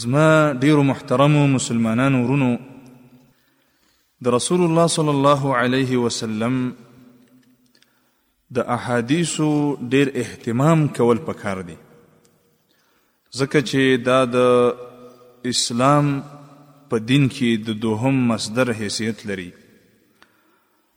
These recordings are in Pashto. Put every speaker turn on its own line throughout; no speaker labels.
زما ډیرو محترمو مسلمانانو ورونو د رسول الله صلی الله علیه وسلم د احادیثو ډیر اهتمام کول پکار دی ځکه چې دا د اسلام په دین کې د دوهم مصدر حیثیت لري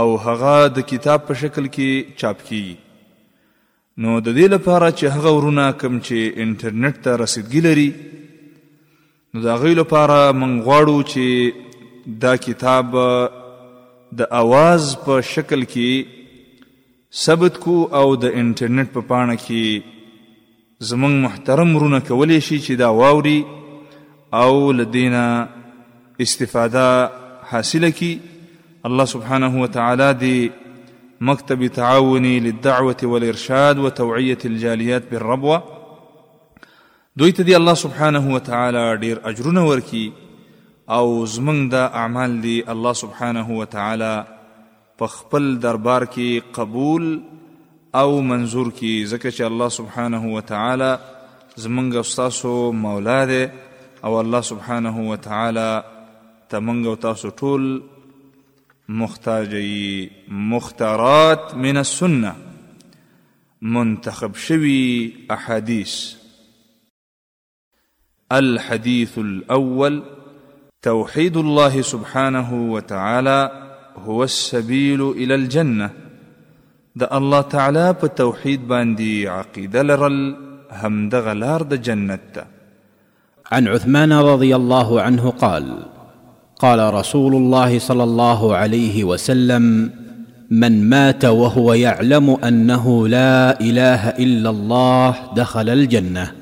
او هغه د کتاب په شکل کې چاپ کیږي نو د دې لپاره چې هغه ورونه کم چې انټرنیټ ته رسیدګی لري نو دا غي لپاره من غواړو چې دا کتاب د اواز په شکل کې ثبت کو او د انټرنیټ په پاڼه کې زمونږ محترم ورونه کولی شي چې دا واوري او له دینه استفاده حاصله کی الله سبحانه وتعالی دی مکتب تعاونی للدعوة والارشاد وتوعیه الجالیات بالربوه دوی ته دی الله سبحانه وتعالی ډیر اجرونه ورکی او زمونږ دا اعمال دی الله سبحانه وتعالی په خپل دربار کې قبول او منظور کړي ځکه چې الله سبحانه وتعالی زمونږ او ستاسو مولا دی او الله سبحانه وتعالی ته مونږ او تاسو ټول محتاج یي مختارات من السنه منتخب شوي احادیث الحديث الاول توحيد الله سبحانه وتعالى هو السبيل الى الجنه د الله تعالى بتوحيد باندي عقيدة لرل همدغه لار د جنت
عن عثمان رضي الله عنه قال قال رسول الله صلى الله عليه وسلم من مات وهو يعلم انه لا اله الا الله دخل الجنه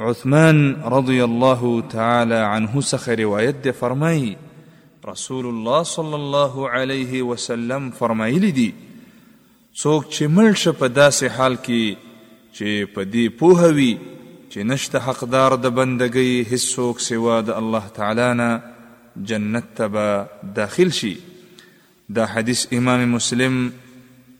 عثمان رضي الله تعالى عنه سخر روایت فرمي رسول الله صلى الله عليه وسلم فرمي لدي څوک چې مړ شه په داسې حال کې چې په دې پوه وي چې نشته حقدار د بندګۍ هیڅوک سوا د الله تعالی نه جنت ته به داخل شي دا حدیث امام مسلم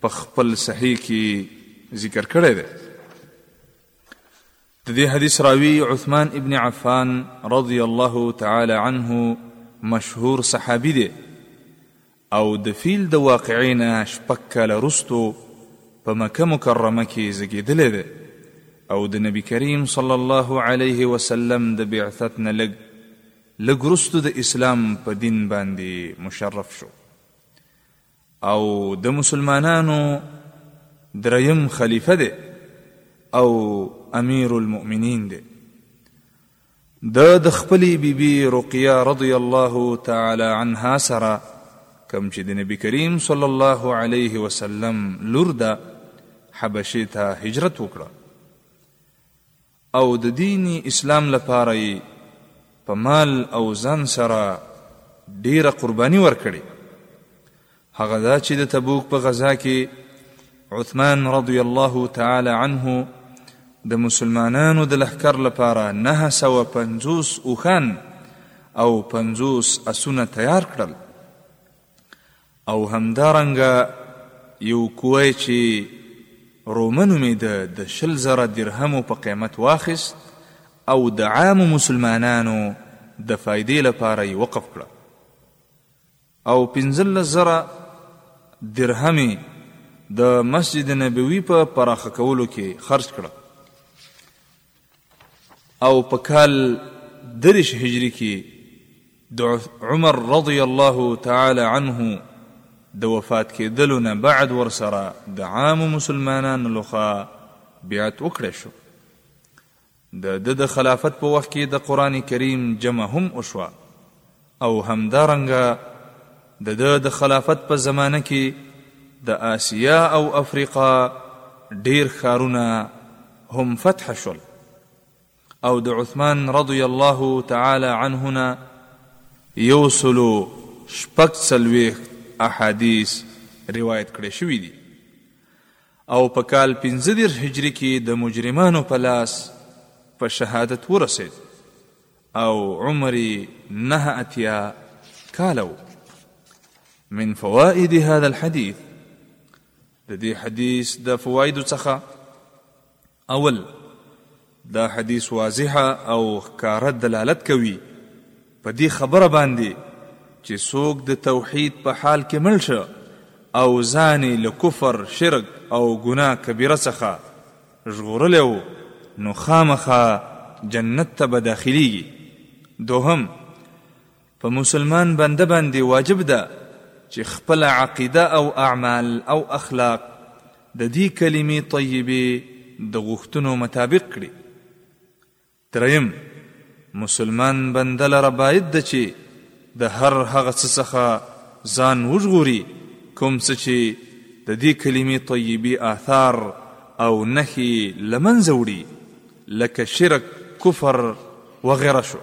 په خپل صحیح کې ذکر کړی دی د دې حدیث راوی عثمان ابن عفان رضی الله تعالی عنه مشهور صحابي دی او د فیل د واقعې نه شپږ کاله وروسته په مکه مکرمه کې زیږیدلی دی او د نبي کریم صلی الله علیه وسلم د بعثت نه لږ لږ وروسته د اسلام په دین باندې مشرف شو او د مسلمانانو دریم خلیفه دی او امیر المؤمنین دی ده د خپلې بي بي رقيه رضي الله تعالی عنها سره کوم چې د نبي کريم صلی الله عليه وسلم لور ده حبشې ته هجرت وکړه او د دین اسلام لپاره یې په مال او ځان سره ډیره قرباني ورکړې هغه دا چې د تبوک په غزا کې عثمان رضی الله تعالی عنه د مسلمانانو د لښکر لپاره نه سوه پنځوس اوښان او پنځوس اسونه تیار کړل او همدارنګه یو کوی چې رومنو مې د د شل زره درهمو په قیمت واخیست او د عامو مسلمانانو د فایدې لپاره یې وقف کړه او پنځلس زره درهم یې د مسجد نبوي په پراخه کولو کې خرج کړه او په کال درش هجري کې د عمر رضی الله تعالی عنه د وفات کېدلو نه بعد ورسره د عامو مسلمانانو لخوا بیعت وکړی شو د ده د خلافت په وخت کې د قرآن کریم جمع هم وشوه او همدارنګه د ده د خلافت په زمانه کې د آسیا او افریقا ډیر ښارونه هم فتح شول او د عثمان رضی الله تعالی عنه نه یو سلو شپږ څلوېښت احادیث روایت کړی شوي دي او په کال پنځه دېرش هجري کې د مجرمانو په لاس په شهادت ورسېد او عمر یې نهه اتیا کاله و من فوائد هذا الحديث د دې حدیث د فوایدو څخه اول، دا حدیث واضح او ښکاره دلالت کوي په دې خبره باندې چې څوک د توحید په حال کې مړ شه او ځان یې له کفر، شرک او ګناه کبیره څخه ژغورلی و، نو خامخا جنت ته به داخلیږي. دوهم، په مسلمان بنده باندې واجب ده چې خپله عقیده او اعمال او اخلاق د دې کلمې طیبې د غوښتنو مطابق کړي دریم مسلمان بنده لره باید ده چې د هر هغه څه څخه ځان وژغوري کوم څه چې د دې کلمې طیبې آثار او نښې له منځه وړي لکه شرک کفر وغیره شو